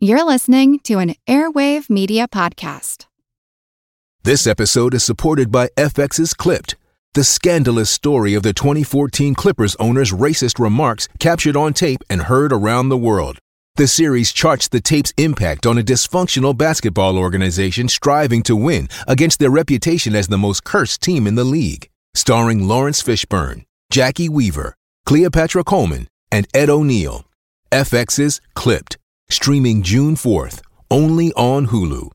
You're listening to an Airwave Media Podcast. This episode is supported by FX's Clipped, the scandalous story of the 2014 Clippers owner's racist remarks captured on tape and heard around the world. The series charts the tape's impact on a dysfunctional basketball organization striving to win against their reputation as the most cursed team in the league. Starring Laurence Fishburne, Jacki Weaver, Cleopatra Coleman, and Ed O'Neill. FX's Clipped Streaming June 4th, only on Hulu.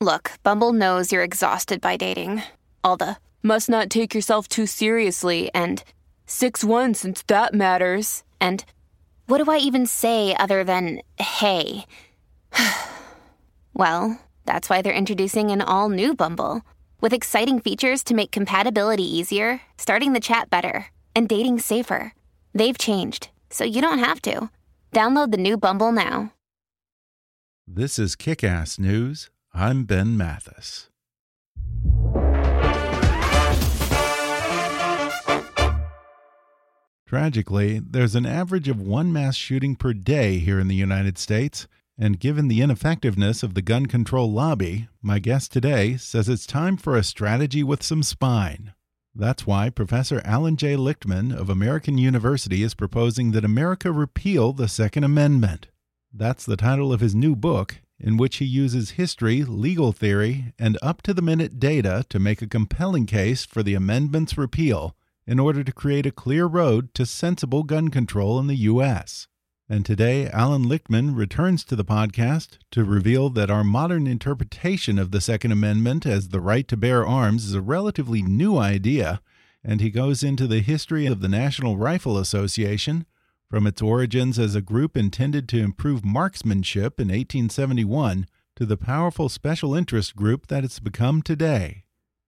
Look, Bumble knows you're exhausted by dating. All the must not take yourself too seriously and 6 1 since that matters. And what do I even say other than hey? well, that's why they're introducing an all new Bumble with exciting features to make compatibility easier, starting the chat better, and dating safer. They've changed, so you don't have to. Download the new Bumble now. This is Kick Ass News. I'm Ben Mathis. Tragically, there's an average of one mass shooting per day here in the United States, and given the ineffectiveness of the gun control lobby, my guest today says it's time for a strategy with some spine. That's why Professor Allan J. Lichtman of American University is proposing that America repeal the Second Amendment. That's the title of his new book, in which he uses history, legal theory, and up to the minute data to make a compelling case for the amendment's repeal in order to create a clear road to sensible gun control in the U.S. And today, Allan Lichtman returns to the podcast to reveal that our modern interpretation of the Second Amendment as the right to bear arms is a relatively new idea, and he goes into the history of the National Rifle Association, from its origins as a group intended to improve marksmanship in 1871 to the powerful special interest group that it's become today.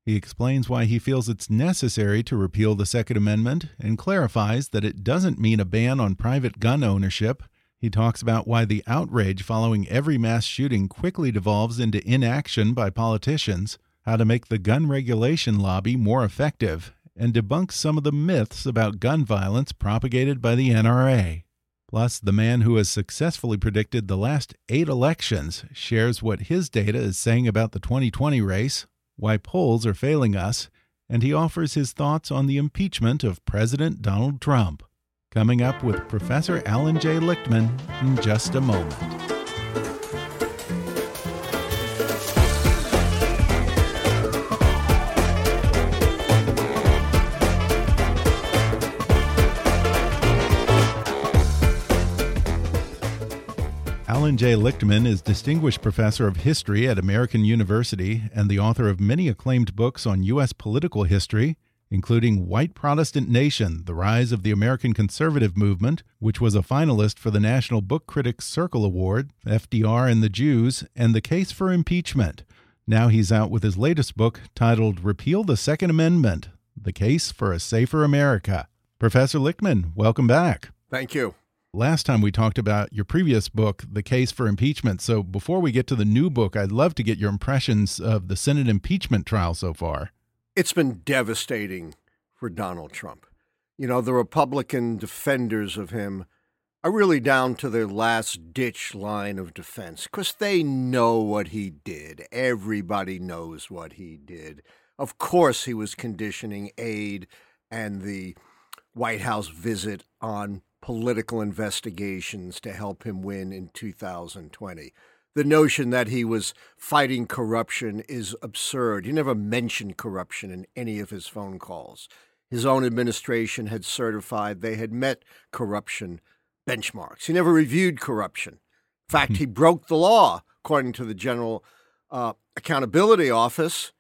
He explains why he feels it's necessary to repeal the Second Amendment and clarifies that it doesn't mean a ban on private gun ownership. He talks about why the outrage following every mass shooting quickly devolves into inaction by politicians, how to make the gun regulation lobby more effective, and debunks some of the myths about gun violence propagated by the NRA. Plus, the man who has successfully predicted the last eight elections shares what his data is saying about the 2020 race, why polls are failing us, and he offers his thoughts on the impeachment of President Donald Trump. Coming up with Professor Allan J. Lichtman in just a moment. Allan J. Lichtman is Distinguished Professor of History at American University and the author of many acclaimed books on U.S. political history, including White Protestant Nation The Rise of the American Conservative Movement, which was a finalist for the National Book Critics Circle Award, FDR and the Jews, and The Case for Impeachment. Now he's out with his latest book titled Repeal the Second Amendment The Case for a Safer America. Professor Lichtman, welcome back. Thank you last time we talked about your previous book, The Case for Impeachment. So before we get to the new book, I'd love to get your impressions of the Senate impeachment trial so far. It's been devastating for Donald Trump. You know, the Republican defenders of him are really down to their last ditch line of defense because they know what he did. Everybody knows what he did. Of course, he was conditioning aid and the White House visit on political investigations to help him win in 2020. The notion that he was fighting corruption is absurd. He never mentioned corruption in any of his phone calls. His own administration had certified they had met corruption benchmarks. He never reviewed corruption. In fact, hmm. he broke the law, according to the General uh, Accountability Office,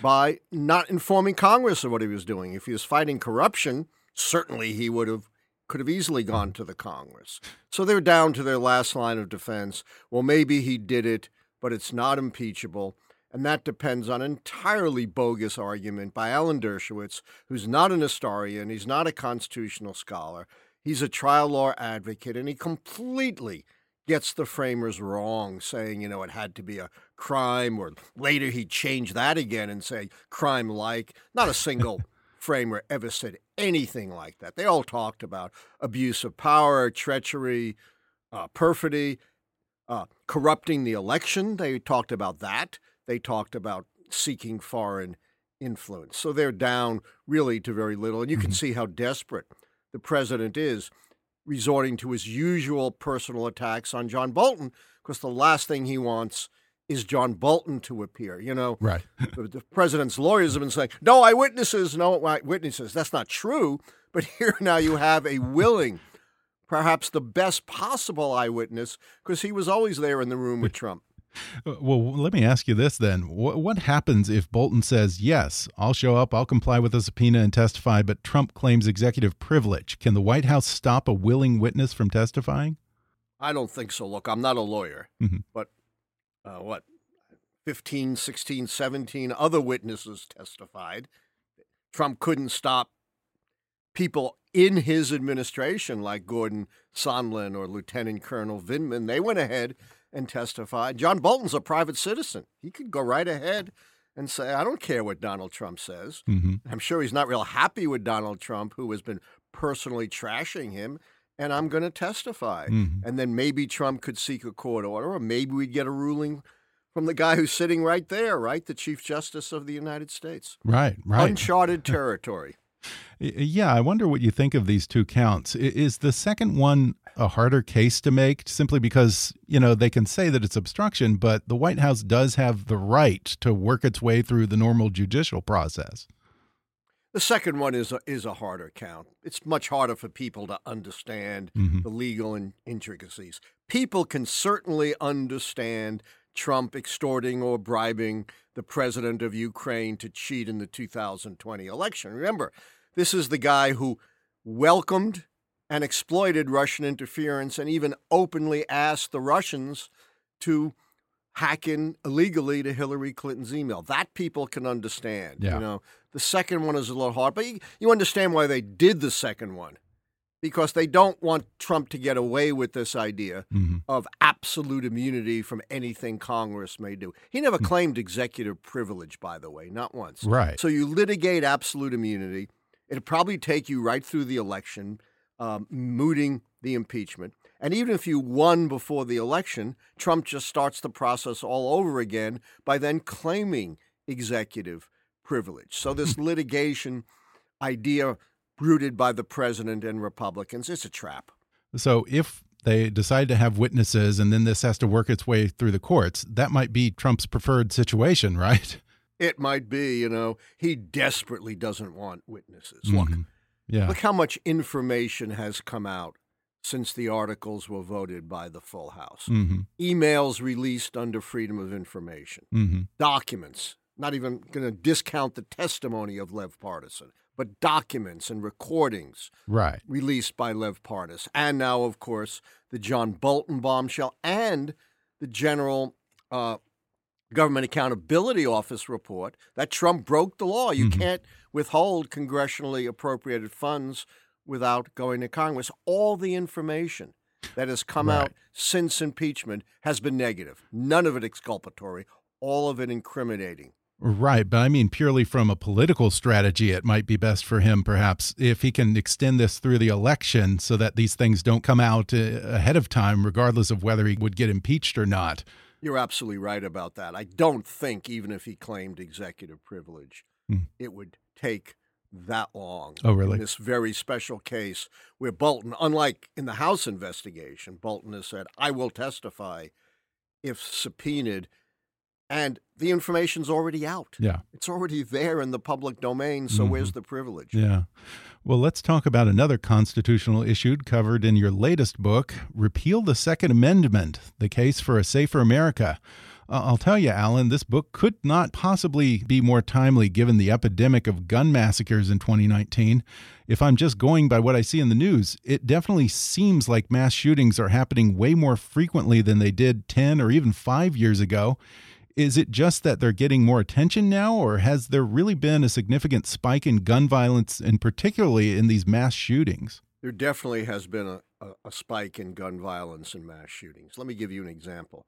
by not informing Congress of what he was doing. If he was fighting corruption, certainly he would have could have easily hmm. gone to the Congress. So they're down to their last line of defense. Well, maybe he did it, but it's not impeachable. And that depends on an entirely bogus argument by Alan Dershowitz, who's not an historian, he's not a constitutional scholar, he's a trial law advocate, and he completely gets the framers wrong, saying, you know, it had to be a crime, or later he changed that again and say crime like. Not a single framer ever said anything like that. They all talked about abuse of power, treachery, uh, perfidy, uh, corrupting the election. They talked about that. They talked about seeking foreign influence. So they're down really to very little. And you can Mhm. see how desperate the president is, resorting to his usual personal attacks on John Bolton, because the last thing he wants is John Bolton to appear. You know, Right. the, the president's lawyers have been saying, no eyewitnesses, no eyewitnesses. That's not true. But here now you have a willing, perhaps the best possible eyewitness, because he was always there in the room with Trump. Uh, Well, let me ask you this then. What, what happens if Bolton says, yes, I'll show up, I'll comply with the subpoena and testify, but Trump claims executive privilege? Can the White House stop a willing witness from testifying? I don't think so. Look, I'm not a lawyer, mm -hmm. but uh, what, 15, 16, 17 other witnesses testified. Trump couldn't stop people in his administration like Gordon Sondland or Lieutenant Colonel Vindman. They went ahead and testified. John Bolton's a private citizen. He could go right ahead and say, I don't care what Donald Trump says. hmm I'm sure he's not real happy with Donald Trump, who has been personally trashing him, and I'm going to testify. Mhm. And then maybe Trump could seek a court order, or maybe we'd get a ruling from the guy who's sitting right there, right? The Chief Justice of the United States. Right, right. Uncharted territory. Yeah, I wonder what you think of these two counts. Is the second one a harder case to make simply because, you know, they can say that it's obstruction, but the White House does have the right to work its way through the normal judicial process? The second one is a, is a harder count. It's much harder for people to understand Mhm. the legal in- intricacies. People can certainly understand Trump extorting or bribing the president of Ukraine to cheat in the 2020 election. Remember, this is the guy who welcomed and exploited Russian interference and even openly asked the Russians to hack in illegally to Hillary Clinton's email. That people can understand. Yeah. You know, the second one is a little hard, but you, you understand why they did the second one because they don't want Trump to get away with this idea hmm of absolute immunity from anything Congress may do. He never claimed executive privilege, by the way, not once. Right. So you litigate absolute immunity. It'll probably take you right through the election, um, mooting the impeachment. And even if you won before the election, Trump just starts the process all over again by then claiming executive privilege. So this litigation idea rooted by the president and Republicans is a trap. So if they decide to have witnesses and then this has to work its way through the courts, that might be Trump's preferred situation, right? It might be, you know, he desperately doesn't want witnesses. Look, Mhm. Yeah. look how much information has come out since the articles were voted by the full House. hmm Emails released under Freedom of Information, hmm documents, not even going to discount the testimony of Lev Parnas, but documents and recordings Right. released by Lev Parnas. And now, of course, the John Bolton bombshell and the General uh, Government Accountability Office report that Trump broke the law. You Mhm. can't withhold congressionally appropriated funds without going to Congress. All the information that has come out since impeachment has been negative, none of it exculpatory, all of it incriminating. Right, but I mean purely from a political strategy, it might be best for him, perhaps, if he can extend this through the election so that these things don't come out uh, ahead of time, regardless of whether he would get impeached or not. You're absolutely right about that. I don't think, even if he claimed executive privilege, Hmm. it would take that long. Oh, really? In this very special case where Bolton, unlike in the House investigation, Bolton has said, I will testify if subpoenaed. And the information's already out. Yeah. It's already there in the public domain. So Mhm. where's the privilege? Yeah. Well, let's talk about another constitutional issue covered in your latest book Repeal the Second Amendment The Case for a Safer America. Uh, I'll tell you, Allan, this book could not possibly be more timely given the epidemic of gun massacres in 2019. If I'm just going by what I see in the news, it definitely seems like mass shootings are happening way more frequently than they did 10 or even five years ago. Is it just that they're getting more attention now, or has there really been a significant spike in gun violence, and particularly in these mass shootings? There definitely has been a, a, a spike in gun violence and mass shootings. Let me give you an example.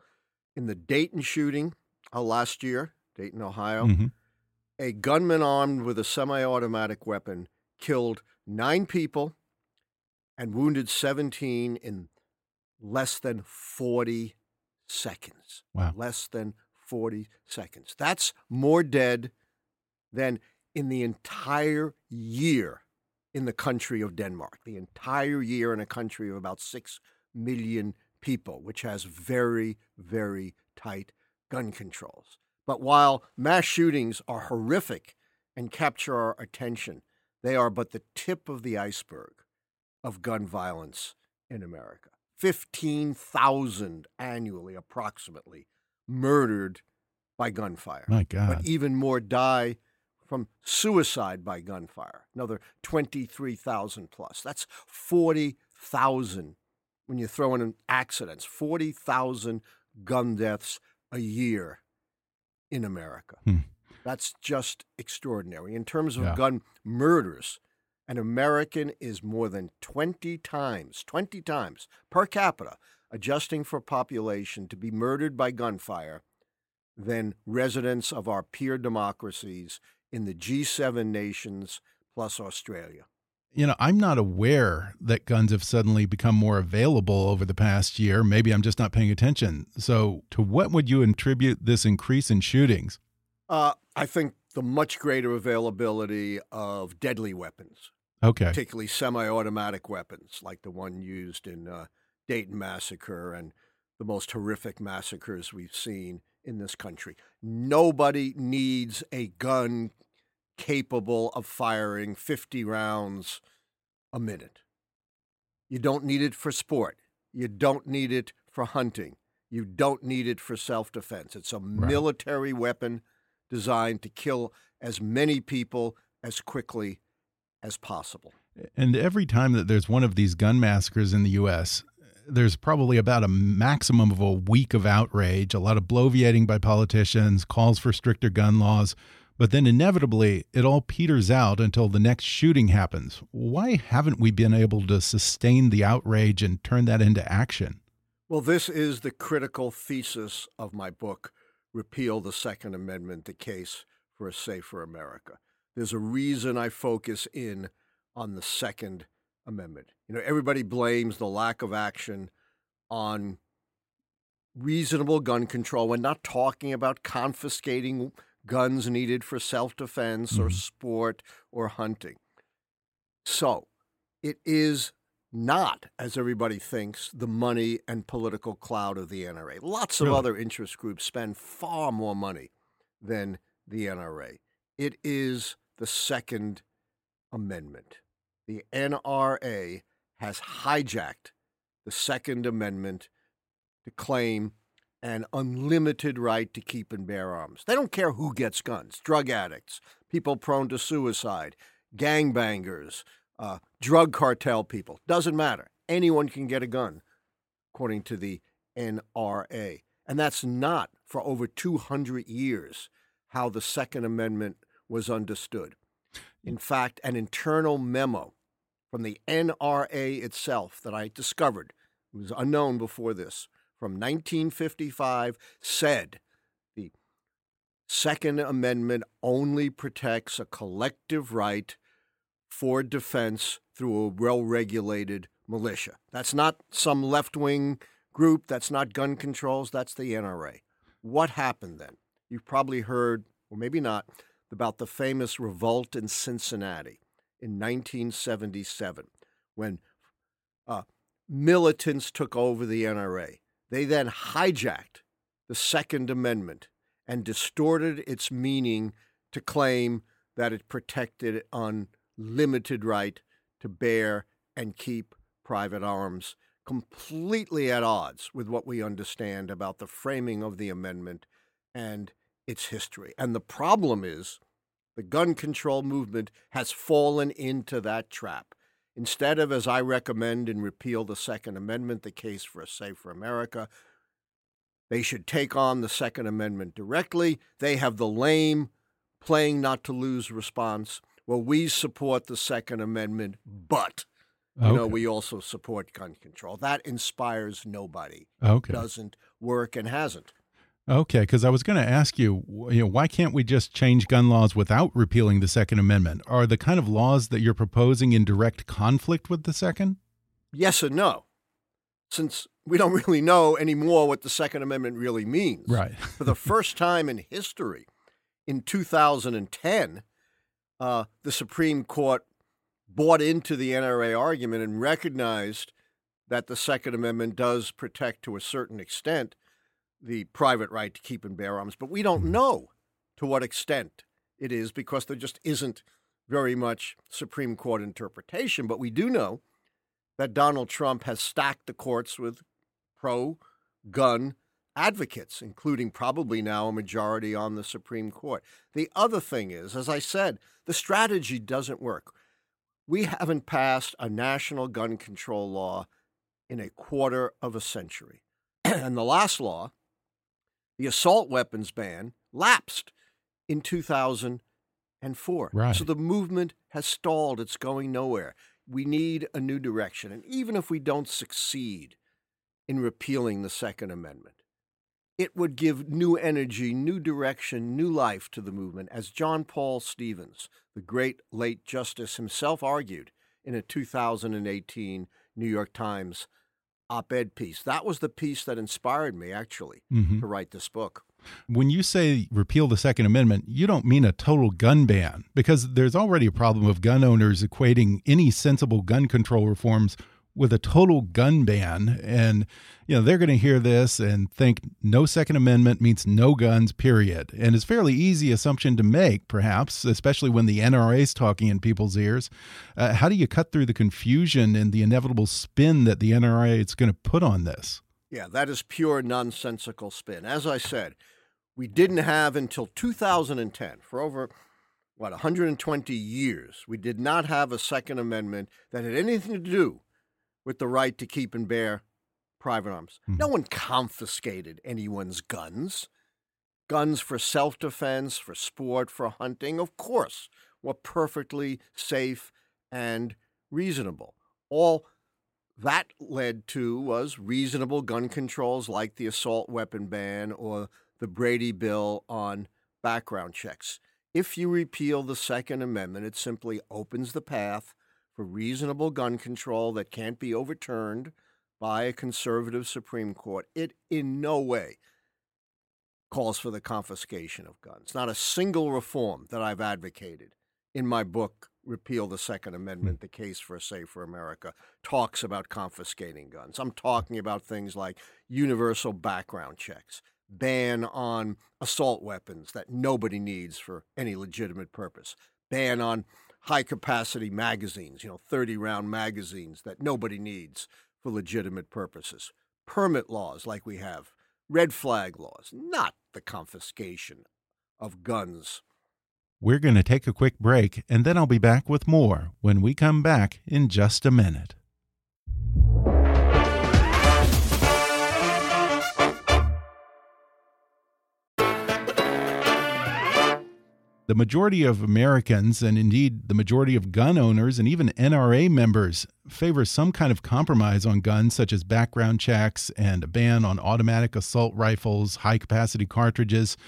In the Dayton shooting uh, last year, Dayton, Ohio, Mhm. a gunman armed with a semi automatic weapon killed nine people and wounded 17 in less than 40 seconds. Wow. Less than 40 seconds. That's more dead than in the entire year in the country of Denmark, the entire year in a country of about 6 million people, which has very, very tight gun controls. But while mass shootings are horrific and capture our attention, they are but the tip of the iceberg of gun violence in America. 15,000 annually, approximately, murdered by gunfire. My God. But even more die from suicide by gunfire. Another 23,000 plus. That's 40,000 when you throw in accidents. 40,000 gun deaths a year in America. Hmm. That's just extraordinary. In terms of Yeah. gun murders, an American is more than 20 times, 20 times per capita, adjusting for population, to be murdered by gunfire than residents of our peer democracies in the G7 nations plus Australia. You know, I'm not aware that guns have suddenly become more available over the past year. Maybe I'm just not paying attention. So, to what would you attribute this increase in shootings? Uh, I think the much greater availability of deadly weapons, Okay. particularly semi-automatic weapons like the one used in uh, Dayton massacre and the most horrific massacres we've seen in this country. Nobody needs a gun capable of firing 50 rounds a minute. You don't need it for sport. You don't need it for hunting. You don't need it for self-defense. It's a military weapon designed to kill as many people as quickly as possible. And every time that there's one of these gun massacres in the U.S., there's probably about a maximum of a week of outrage, a lot of bloviating by politicians, calls for stricter gun laws. But then inevitably, it all peters out until the next shooting happens. Why haven't we been able to sustain the outrage and turn that into action? Well, this is the critical thesis of my book, Repeal the Second Amendment The Case for a Safer America. There's a reason I focus in on the Second Amendment. You know, everybody blames the lack of action on reasonable gun control. We're not talking about confiscating guns needed for self defense or Mhm. sport or hunting. So it is not, as everybody thinks, the money and political clout of the NRA. Lots of Really? other interest groups spend far more money than the NRA. It is the Second Amendment. The NRA has hijacked the Second Amendment to claim an unlimited right to keep and bear arms. They don't care who gets guns drug addicts, people prone to suicide, gangbangers, uh, drug cartel people. Doesn't matter. Anyone can get a gun, according to the NRA. And that's not for over 200 years how the Second Amendment was understood. In fact, an internal memo from the NRA itself that I discovered it was unknown before this from 1955 said the Second Amendment only protects a collective right for defense through a well regulated militia. That's not some left wing group, that's not gun controls, that's the NRA. What happened then? You've probably heard, or maybe not, about the famous revolt in Cincinnati in 1977 when uh, militants took over the NRA. They then hijacked the Second Amendment and distorted its meaning to claim that it protected unlimited right to bear and keep private arms, completely at odds with what we understand about the framing of the amendment and its history. And the problem is the gun control movement has fallen into that trap. Instead of, as I recommend in Repeal the Second Amendment, the case for a safer America, they should take on the Second Amendment directly. They have the lame playing not to lose response. Well, we support the Second Amendment, but you know we also support gun control. That inspires nobody. Okay. Doesn't work and hasn't. Okay, because I was going to ask you, you know, why can't we just change gun laws without repealing the Second Amendment? Are the kind of laws that you're proposing in direct conflict with the Second? Yes and no. since we don't really know anymore what the Second Amendment really means. Right. For the first time in history, in 2010, uh, the Supreme Court bought into the NRA argument and recognized that the Second Amendment does protect to a certain extent the private right to keep and bear arms, but we don't Mm-hmm. know to what extent it is because there just isn't very much Supreme Court interpretation. But we do know that Donald Trump has stacked the courts with pro gun advocates, including probably now a majority on the Supreme Court. The other thing is, as I said, the strategy doesn't work. We haven't passed a national gun control law in a quarter of a century. and the last law, the assault weapons ban, lapsed in 2004. Right. So the movement has stalled. It's going nowhere. We need a new direction. And even if we don't succeed in repealing the Second Amendment, it would give new energy, new direction, new life to the movement, as John Paul Stevens, the great late justice, himself argued in a 2018 New York Times op ed piece. That was the piece that inspired me, actually, Mhm. to write this book. When you say repeal the Second Amendment, you don't mean a total gun ban, because there's already a problem of gun owners equating any sensible gun control reforms with a total gun ban. And, you know, they're going to hear this and think no Second Amendment means no guns, period. And it's fairly easy assumption to make, perhaps, especially when the NRA is talking in people's ears. Uh, how do you cut through the confusion and the inevitable spin that the NRA is going to put on this? Yeah, that is pure nonsensical spin. As I said, we didn't have until 2010, for over, what, 120 years, we did not have a Second Amendment that had anything to do with the right to keep and bear private arms. Hmm. No one confiscated anyone's guns. Guns for self defense, for sport, for hunting, of course, were perfectly safe and reasonable. All that led to was reasonable gun controls like the assault weapon ban or the Brady bill on background checks. If you repeal the Second Amendment, it simply opens the path for reasonable gun control that can't be overturned by a conservative Supreme Court. It in no way calls for the confiscation of guns. Not a single reform that I've advocated in my book, Repeal the Second hmm. Amendment The Case for a Safer America, talks about confiscating guns. I'm talking about things like universal background checks, ban on assault weapons that nobody needs for any legitimate purpose, ban on high capacity magazines, you know, 30 round magazines that nobody needs for legitimate purposes, permit laws like we have, red flag laws, not the confiscation of guns. We're going to take a quick break, and then I'll be back with more when we come back in just a minute. The majority of Americans, and indeed the majority of gun owners and even NRA members, favor some kind of compromise on guns, such as background checks and a ban on automatic assault rifles, high capacity cartridges.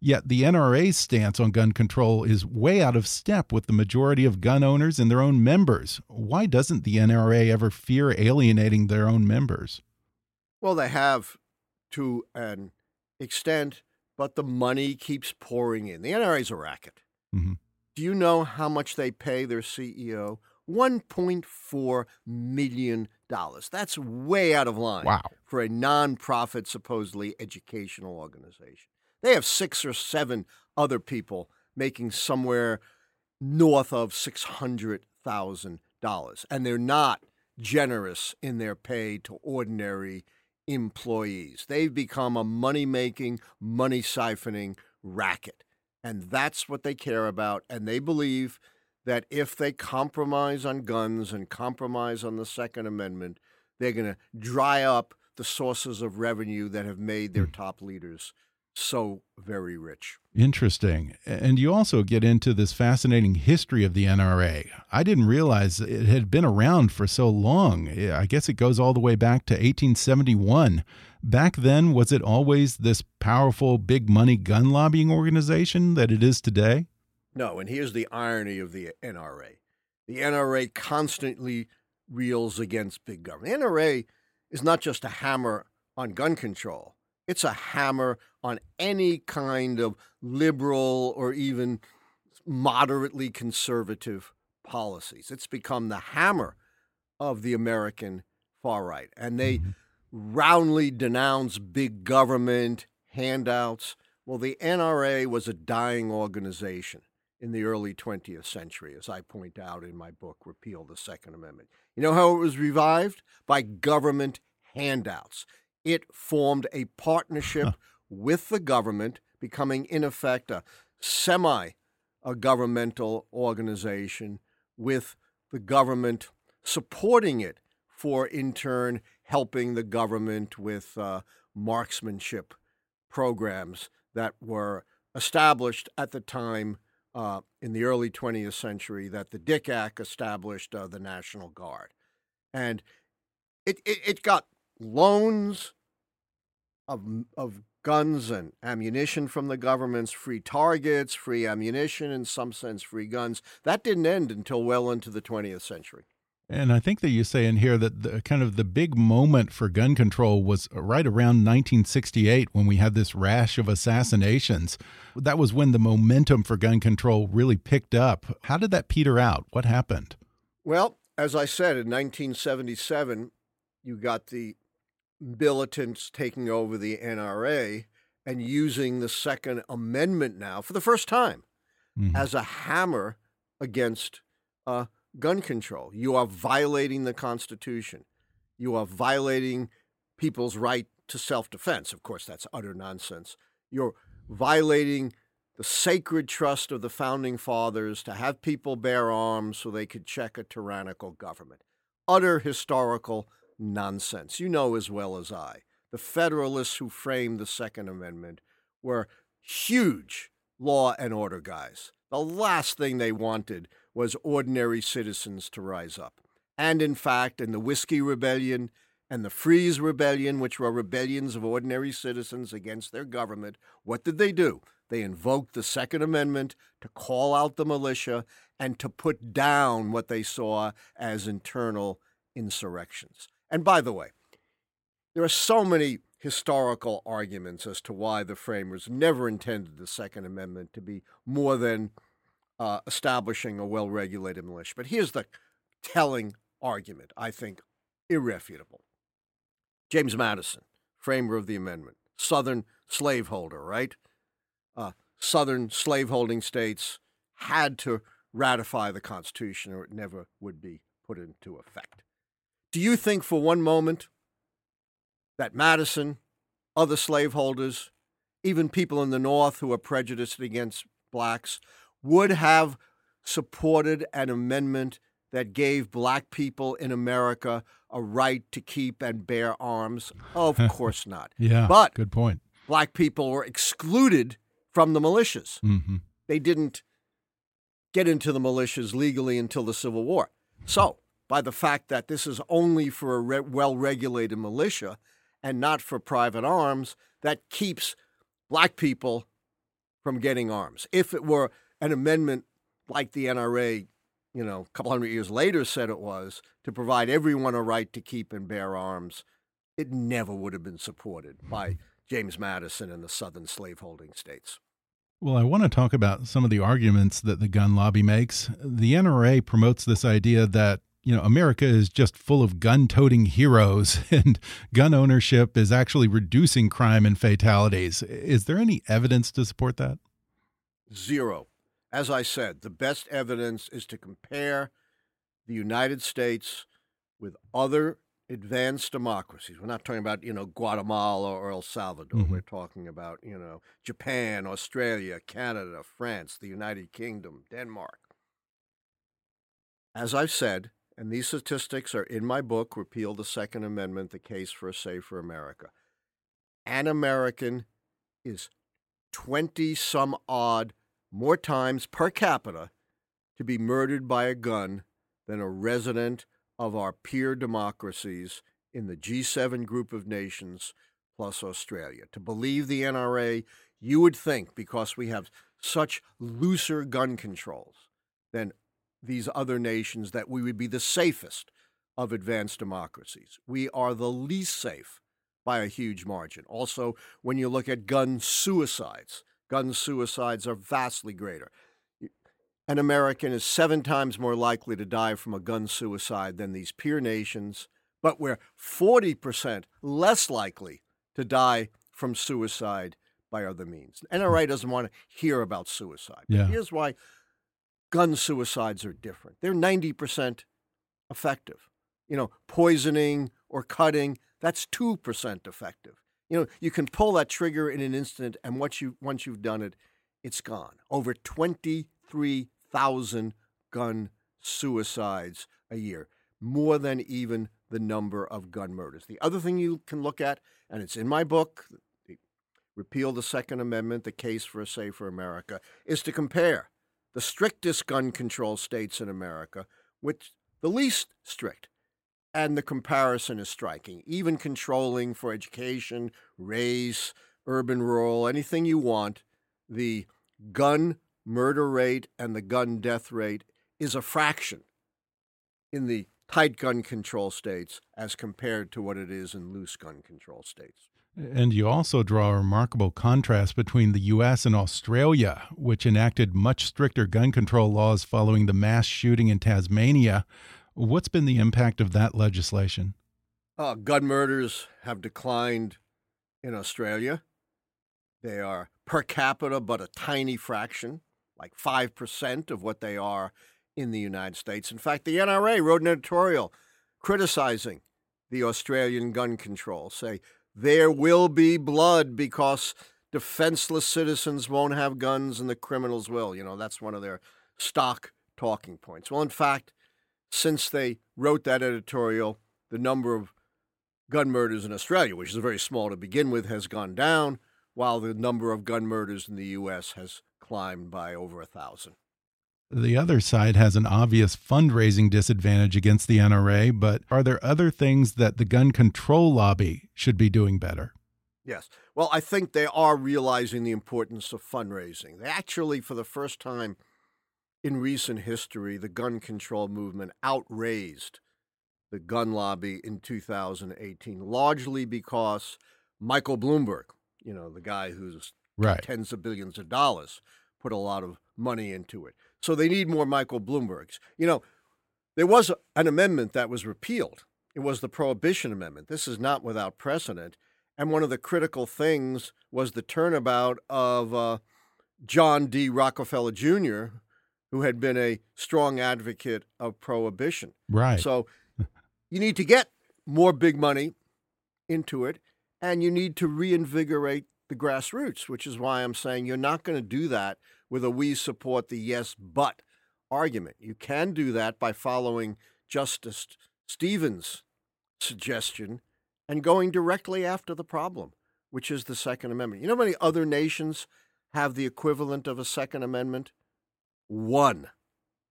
Yet the NRA's stance on gun control is way out of step with the majority of gun owners and their own members. Why doesn't the NRA ever fear alienating their own members? Well, they have to an extent, but the money keeps pouring in. The NRA is a racket. Mhm. Do you know how much they pay their CEO? $1.4 million. That's way out of line Wow. for a nonprofit, supposedly educational organization. They have six or seven other people making somewhere north of $600,000, and they're not generous in their pay to ordinary employees. They've become a money making, money siphoning racket. And that's what they care about. And they believe that if they compromise on guns and compromise on the Second Amendment, they're going to dry up the sources of revenue that have made their hmm. top leaders so very rich. Interesting. And you also get into this fascinating history of the NRA. I didn't realize it had been around for so long. I guess it goes all the way back to 1871. Back then, was it always this powerful, big money gun lobbying organization that it is today? No, and here's the irony of the NRA the NRA constantly reels against big government. The NRA is not just a hammer on gun control, it's a hammer on any kind of liberal or even moderately conservative policies. It's become the hammer of the American far right. And they mm-hmm. roundly denounce big government, handouts. Well, the NRA was a dying organization in the early 20th century, as I point out in my book, Repeal the Second Amendment. You know how it was revived? By government handouts. It formed a partnership huh. with the government, becoming, in effect, a semi governmental organization with the government supporting it for, in turn, helping the government with uh, marksmanship programs that were established at the time uh, in the early 20th century that the Dick Act established uh, the National Guard. And it, it, it, got loans of, of guns and ammunition from the governments, free targets, free ammunition, in some sense, free guns. That didn't end until well into the 20th century. And I think that you say in here that the kind of the big moment for gun control was right around 1968 when we had this rash of assassinations. That was when the momentum for gun control really picked up. How did that peter out? What happened? Well, as I said, in 1977, you got the militants taking over the NRA and using the Second Amendment now for the first time mm -hmm. as a hammer against uh, gun control. You are violating the Constitution. You are violating people's right to self defense. Of course, that's utter nonsense. You're violating the sacred trust of the founding fathers to have people bear arms so they could check a tyrannical government. Utter historical nonsense. You know as well as I. The Federalists who framed the Second Amendment were huge law and order guys. The last thing they wanted was ordinary citizens to rise up. And in fact, in the Whiskey Rebellion and the Fries Rebellion, which were rebellions of ordinary citizens against their government, what did they do? They invoked the Second Amendment to call out the militia and to put down what they saw as internal insurrections. And by the way, there are so many historical arguments as to why the framers never intended the Second Amendment to be more than uh, establishing a well regulated militia. But here's the telling argument, I think irrefutable. James Madison, framer of the amendment, Southern slaveholder, right? Uh, Southern slaveholding states had to ratify the Constitution or it never would be put into effect. Do you think for one moment that Madison, other slaveholders, even people in the North who are prejudiced against blacks, would have supported an amendment that gave black people in America a right to keep and bear arms? Of course not. yeah, but good point. Black people were excluded from the militias. Mm-hmm. They didn't get into the militias legally until the Civil War. So, by the fact that this is only for a re- well regulated militia and not for private arms, that keeps black people from getting arms. If it were an amendment like the NRA, you know, a couple hundred years later said it was to provide everyone a right to keep and bear arms, it never would have been supported by James Madison and the southern slaveholding states. Well, I want to talk about some of the arguments that the gun lobby makes. The NRA promotes this idea that you know, America is just full of gun toting heroes and gun ownership is actually reducing crime and fatalities. Is there any evidence to support that? Zero. As I said, the best evidence is to compare the United States with other advanced democracies. We're not talking about, you know, Guatemala or El Salvador. Mm -hmm. We're talking about, you know, Japan, Australia, Canada, France, the United Kingdom, Denmark. As I've said, and these statistics are in my book, Repeal the Second Amendment The Case for a Safer America. An American is 20 some odd more times per capita to be murdered by a gun than a resident of our peer democracies in the G7 group of nations plus Australia. To believe the NRA, you would think because we have such looser gun controls than these other nations that we would be the safest of advanced democracies. We are the least safe by a huge margin. Also, when you look at gun suicides, gun suicides are vastly greater. An American is seven times more likely to die from a gun suicide than these peer nations, but we're 40% less likely to die from suicide by other means. NRA doesn't want to hear about suicide. Yeah. Here's why gun suicides are different. They're 90% effective. You know, poisoning or cutting, that's 2% effective. You know, you can pull that trigger in an instant and once you once you've done it, it's gone. Over 23,000 gun suicides a year, more than even the number of gun murders. The other thing you can look at and it's in my book, Repeal the Second Amendment, The Case for a Safer America, is to compare the strictest gun control states in America with the least strict. And the comparison is striking. Even controlling for education, race, urban, rural, anything you want, the gun murder rate and the gun death rate is a fraction in the tight gun control states as compared to what it is in loose gun control states. And you also draw a remarkable contrast between the U.S. and Australia, which enacted much stricter gun control laws following the mass shooting in Tasmania. What's been the impact of that legislation? Uh, gun murders have declined in Australia. They are per capita, but a tiny fraction, like 5% of what they are in the United States. In fact, the NRA wrote an editorial criticizing the Australian gun control, say there will be blood because defenseless citizens won't have guns and the criminals will. You know, that's one of their stock talking points. Well, in fact, since they wrote that editorial, the number of gun murders in Australia, which is very small to begin with, has gone down, while the number of gun murders in the U.S. has climbed by over a thousand. The other side has an obvious fundraising disadvantage against the NRA, but are there other things that the gun control lobby should be doing better? Yes. Well, I think they are realizing the importance of fundraising. They actually, for the first time in recent history, the gun control movement outraised the gun lobby in 2018, largely because Michael Bloomberg, you know, the guy who's right. tens of billions of dollars, put a lot of money into it. So they need more Michael Bloombergs. You know, there was an amendment that was repealed. It was the Prohibition Amendment. This is not without precedent. And one of the critical things was the turnabout of uh, John D. Rockefeller Jr., who had been a strong advocate of prohibition. Right. So you need to get more big money into it, and you need to reinvigorate the grassroots, which is why I'm saying you're not going to do that with a we support the yes but argument. You can do that by following Justice Stevens' suggestion and going directly after the problem, which is the Second Amendment. You know how many other nations have the equivalent of a Second Amendment? One.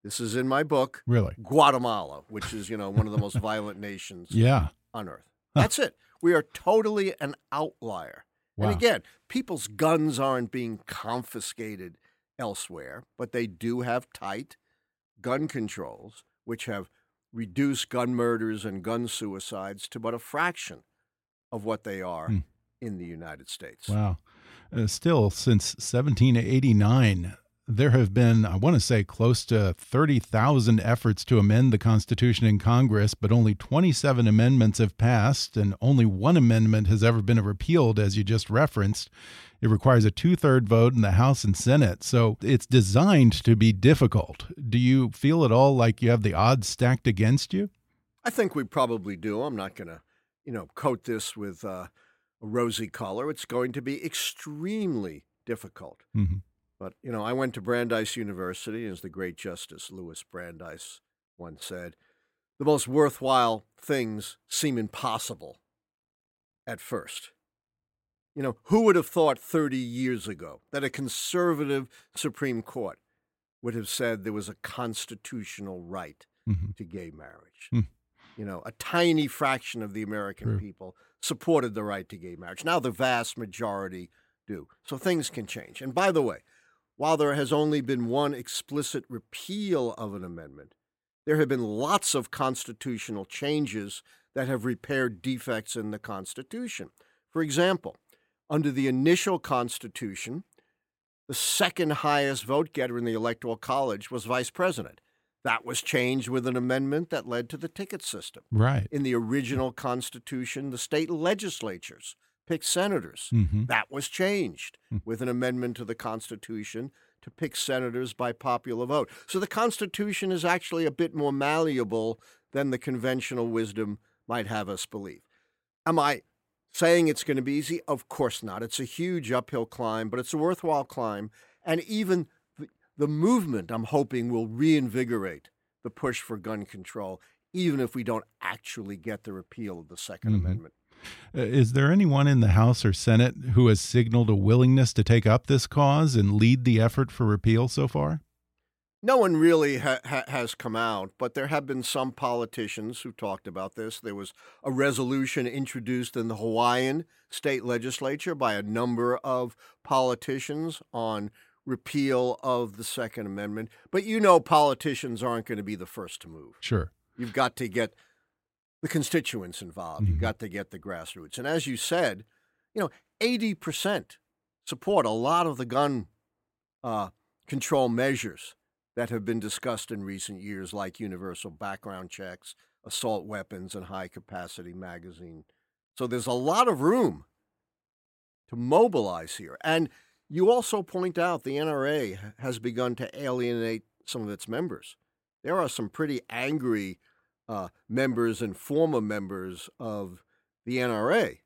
This is in my book. Really? Guatemala, which is, you know, one of the most violent nations yeah. on earth. That's it. We are totally an outlier. Wow. And again, people's guns aren't being confiscated elsewhere, but they do have tight gun controls, which have reduced gun murders and gun suicides to but a fraction of what they are Hmm. in the United States. Wow. Uh, still, since 1789, there have been, I want to say, close to 30,000 efforts to amend the Constitution in Congress, but only 27 amendments have passed, and only one amendment has ever been repealed, as you just referenced. It requires a two third vote in the House and Senate, so it's designed to be difficult. Do you feel at all like you have the odds stacked against you? I think we probably do. I'm not going to, you know, coat this with uh, a rosy color. It's going to be extremely difficult. Mm -hmm. But, you know, I went to Brandeis University, as the great Justice Louis Brandeis once said, the most worthwhile things seem impossible at first. You know, who would have thought 30 years ago that a conservative Supreme Court would have said there was a constitutional right mm -hmm. to gay marriage? Mm. You know, a tiny fraction of the American True. people supported the right to gay marriage. Now the vast majority do. So things can change. And by the way, while there has only been one explicit repeal of an amendment, there have been lots of constitutional changes that have repaired defects in the Constitution. For example, under the initial Constitution, the second highest vote getter in the Electoral College was vice president. That was changed with an amendment that led to the ticket system. Right. In the original Constitution, the state legislatures picked senators. Mm-hmm. That was changed with an amendment to the Constitution to pick senators by popular vote. So the Constitution is actually a bit more malleable than the conventional wisdom might have us believe. Am I saying it's going to be easy? Of course not. It's a huge uphill climb, but it's a worthwhile climb. And even the, the movement, I'm hoping, will reinvigorate the push for gun control, even if we don't actually get the repeal of the 2nd Mhm. Amendment. Uh, Is there anyone in the House or Senate who has signaled a willingness to take up this cause and lead the effort for repeal so far? No one really ha- ha- has come out, but there have been some politicians who talked about this. There was a resolution introduced in the Hawaiian state legislature by a number of politicians on repeal of the Second Amendment. But you know, politicians aren't going to be the first to move. Sure. You've got to get the constituents involved. Mhm. You've got to get the grassroots. And as you said, you know, 80% support a lot of the gun uh, control measures that have been discussed in recent years, like universal background checks, assault weapons, and high capacity magazine. So there's a lot of room to mobilize here. And you also point out the NRA has begun to alienate some of its members. There are some pretty angry uh, members and former members of the NRA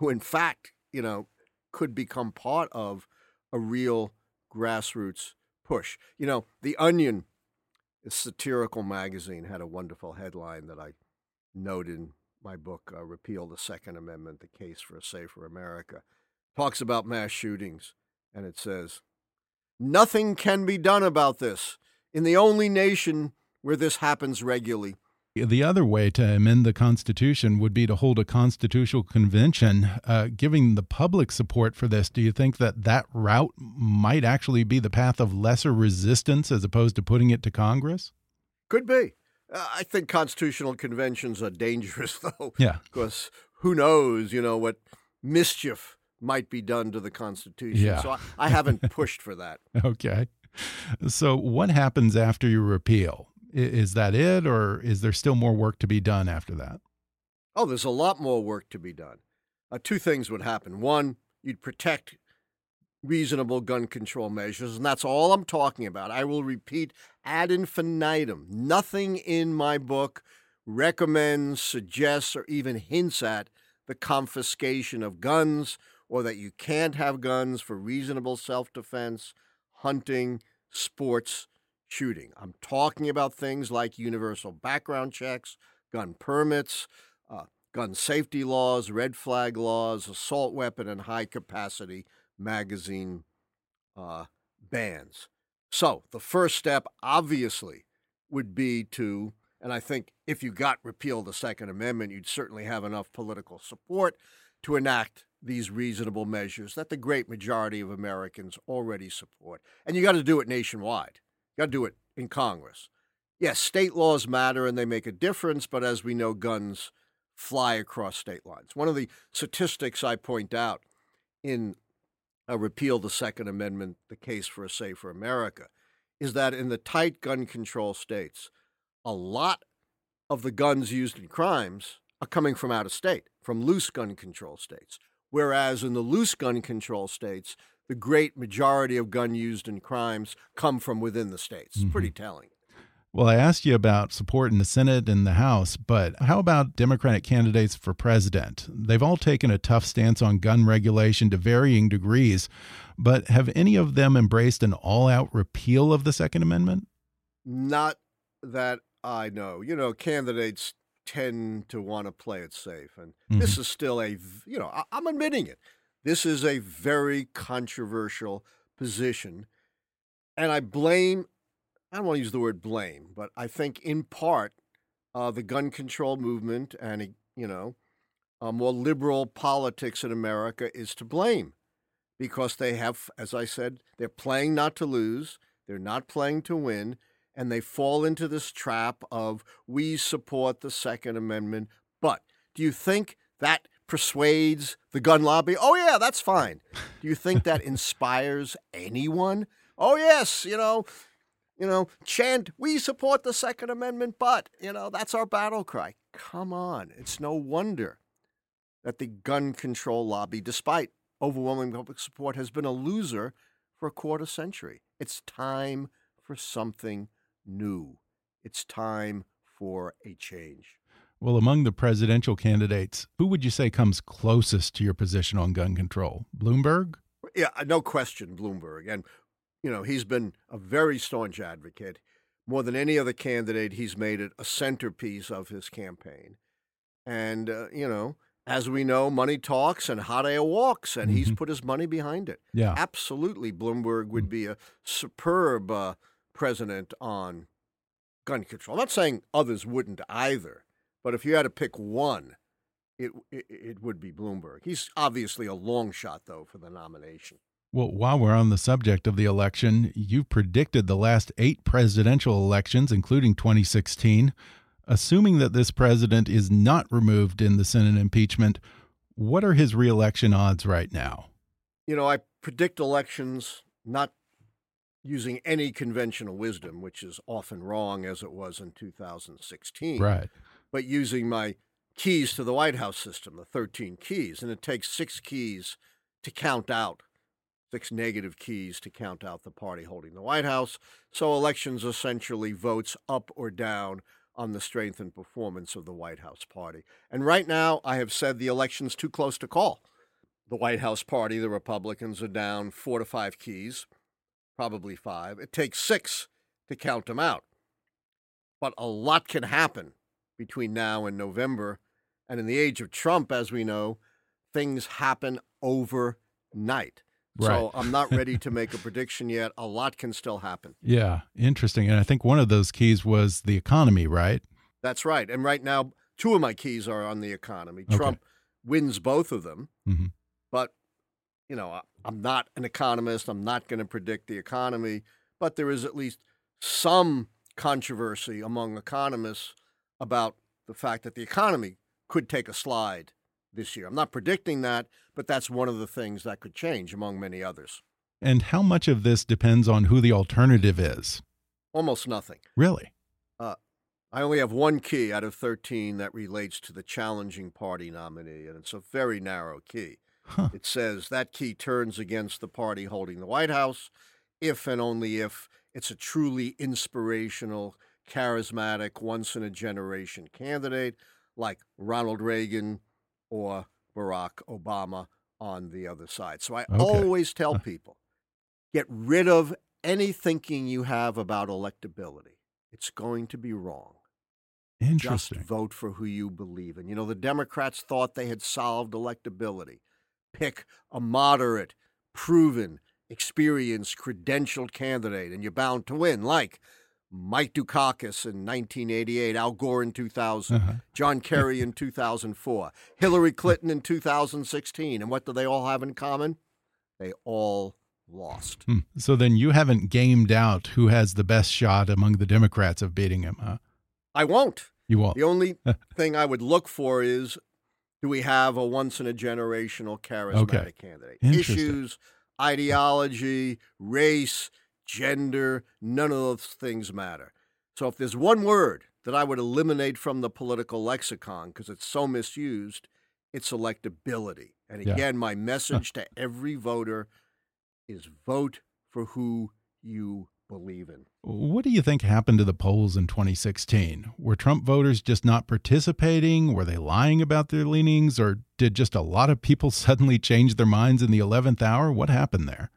who, in fact, you know, could become part of a real grassroots push. You know, The Onion, a satirical magazine, had a wonderful headline that I note in my book, uh, Repeal the Second Amendment, The Case for a Safer America. Talks about mass shootings, and it says, Nothing can be done about this in the only nation where this happens regularly. The other way to amend the Constitution would be to hold a constitutional convention, uh, giving the public support for this. Do you think that that route might actually be the path of lesser resistance as opposed to putting it to Congress? Could be. Uh, I think constitutional conventions are dangerous, though. Yeah. Because who knows, you know, what mischief might be done to the Constitution. Yeah. So I, I haven't pushed for that. Okay. So, what happens after you repeal? Is that it, or is there still more work to be done after that? Oh, there's a lot more work to be done. Uh, two things would happen. One, you'd protect reasonable gun control measures, and that's all I'm talking about. I will repeat ad infinitum. Nothing in my book recommends, suggests, or even hints at the confiscation of guns or that you can't have guns for reasonable self defense, hunting, sports, shooting. I'm talking about things like universal background checks, gun permits, uh, gun safety laws, red flag laws, assault weapon and high capacity magazine uh, bans. So the first step, obviously, would be to, and I think if you got repeal the Second Amendment, you'd certainly have enough political support to enact these reasonable measures that the great majority of Americans already support. And you got to do it nationwide. Got to do it in Congress. Yes, state laws matter and they make a difference, but as we know, guns fly across state lines. One of the statistics I point out in a repeal the Second Amendment, the case for a safer America, is that in the tight gun control states, a lot of the guns used in crimes are coming from out of state, from loose gun control states. Whereas in the loose gun control states, the great majority of gun used in crimes come from within the states. It's pretty mm-hmm. telling. Well, I asked you about support in the Senate and the House, but how about Democratic candidates for president? They've all taken a tough stance on gun regulation to varying degrees, but have any of them embraced an all out repeal of the Second Amendment? Not that I know. You know, candidates tend to want to play it safe. And this mm-hmm. is still a, you know, I, I'm admitting it. This is a very controversial position. And I blame, I don't want to use the word blame, but I think in part uh, the gun control movement and, you know, uh, more liberal politics in America is to blame because they have, as I said, they're playing not to lose, they're not playing to win, and they fall into this trap of we support the Second Amendment. But do you think that persuades the gun lobby? Oh, yeah, that's fine. Do you think that inspires anyone? Oh, yes, you know, you know, chant, we support the Second Amendment, but, you know, that's our battle cry. Come on. It's no wonder that the gun control lobby, despite overwhelming public support, has been a loser for a quarter century. It's time for something new. It's time for a change. Well, among the presidential candidates, who would you say comes closest to your position on gun control? Bloomberg? Yeah, no question, Bloomberg. And, you know, he's been a very staunch advocate. More than any other candidate, he's made it a centerpiece of his campaign. And, uh, you know, as we know, money talks and hot air walks, and mm -hmm. he's mm-hmm. put his money behind it. Yeah. Absolutely, Bloomberg would mm. be a superb uh, president on gun control. I'm not saying others wouldn't either, but if you had to pick one, it, it, it would be Bloomberg. He's obviously a long shot, though, for the nomination. Well, while we're on the subject of the election, you've predicted the last eight presidential elections, including 2016. Assuming that this president is not removed in the Senate impeachment, what are his reelection odds right now? You know, I predict elections not using any conventional wisdom, which is often wrong as it was in 2016. Right. But using my keys to the White House system, the 13 keys, and it takes six keys to count out, six negative keys to count out the party holding the White House. So elections essentially votes up or down on the strength and performance of the White House party. And right now, I have said the election's too close to call. The White House party, the Republicans, are down four to five keys probably five. It takes six to count them out. But a lot can happen between now and November. And in the age of Trump, as we know, things happen overnight. Right. So I'm not ready to make a prediction yet. A lot can still happen. Yeah, interesting. And I think one of those keys was the economy, right? That's right. And right now, two of my keys are on the economy. Okay. Trump wins both of them, mm -hmm. but you know, I'm not an economist. I'm not going to predict the economy, but there is at least some controversy among economists about the fact that the economy could take a slide this year. I'm not predicting that, but that's one of the things that could change among many others. And how much of this depends on who the alternative is? Almost nothing. Really? Uh, I only have one key out of 13 that relates to the challenging party nominee, and it's a very narrow key. Huh. It says that key turns against the party holding the White House if and only if it's a truly inspirational, charismatic, once in a generation candidate like Ronald Reagan or Barack Obama on the other side. So I okay. always tell people get rid of any thinking you have about electability. It's going to be wrong. Interesting. Just vote for who you believe in. You know, the Democrats thought they had solved electability pick a moderate, proven, experienced, credentialed candidate, and you're bound to win, like Mike Dukakis in 1988, Al Gore in 2000, uh-huh. John Kerry in 2004, Hillary Clinton in 2016. And what do they all have in common? They all lost. Hmm. So then you haven't gamed out who has the best shot among the Democrats of beating him, huh? I won't. You won't. The only thing I would look for is do we have a once in a generational charismatic okay. candidate? Issues, ideology, race, gender, none of those things matter. So if there's one word that I would eliminate from the political lexicon because it's so misused, it's electability. And again, yeah. my message to every voter is vote for who you believe in. What do you think happened to the polls in 2016? Were Trump voters just not participating? Were they lying about their leanings? Or did just a lot of people suddenly change their minds in the 11th hour? What happened there?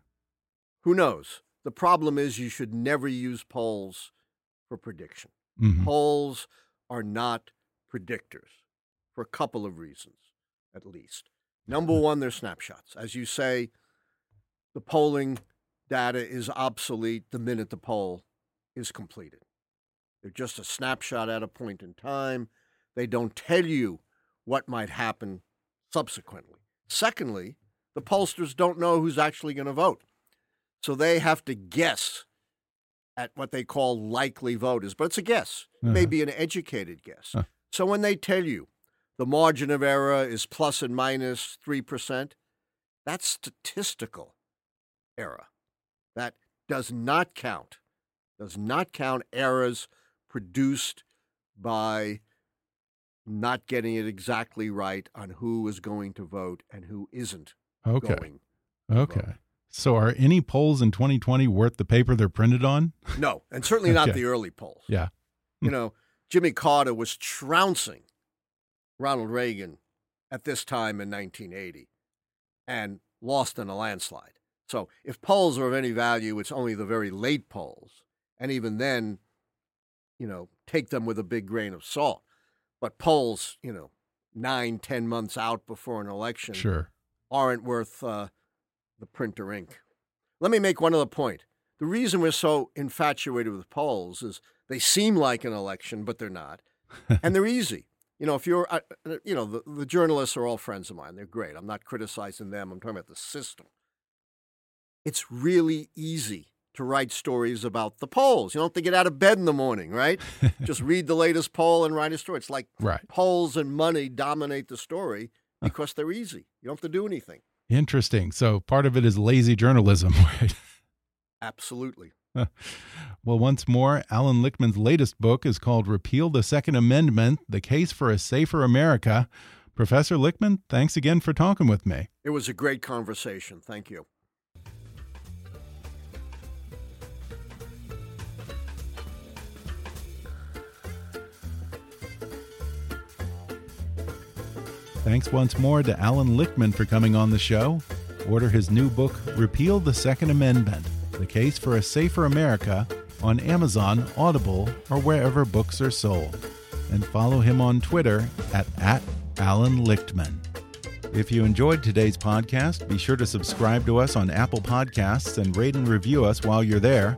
Who knows? The problem is you should never use polls for prediction. Mm -hmm. Polls are not predictors for a couple of reasons, at least. Number one, they're snapshots. As you say, the polling data is obsolete the minute the poll is completed. They're just a snapshot at a point in time. They don't tell you what might happen subsequently. Secondly, the pollsters don't know who's actually going to vote. So they have to guess at what they call likely voters, but it's a guess, Uh-huh. maybe an educated guess. Huh. So when they tell you the margin of error is plus and minus 3%, that's statistical error. That does not count, does not count errors produced by not getting it exactly right on who is going to vote and who isn't Okay. going. Okay. So are any polls in 2020 worth the paper they're printed on? No, and certainly not Okay. the early polls. Yeah. You know, Jimmy Carter was trouncing Ronald Reagan at this time in 1980 and lost in a landslide. So if polls are of any value, it's only the very late polls. And even then, you know, take them with a big grain of salt. But polls, you know, nine, ten months out before an election Sure. aren't worth uh, the printer ink. Let me make one other point. The reason we're so infatuated with polls is they seem like an election, but they're not, and they're easy. You know, if you're, uh, uh, you know, the, the journalists are all friends of mine. They're great. I'm not criticizing them. I'm talking about the system. It's really easy to write stories about the polls. You don't have to get out of bed in the morning, right? Just read the latest poll and write a story. It's like Right. polls and money dominate the story because they're easy. You don't have to do anything. Interesting. So part of it is lazy journalism, right? Absolutely. well, once more, Allan Lichtman's latest book is called Repeal the Second Amendment The Case for a Safer America. Professor Lichtman, thanks again for talking with me. It was a great conversation. Thank you. Thanks once more to Allan Lichtman for coming on the show. Order his new book, Repeal the Second Amendment The Case for a Safer America, on Amazon, Audible, or wherever books are sold. And follow him on Twitter at, at Allan Lichtman. If you enjoyed today's podcast, be sure to subscribe to us on Apple Podcasts and rate and review us while you're there.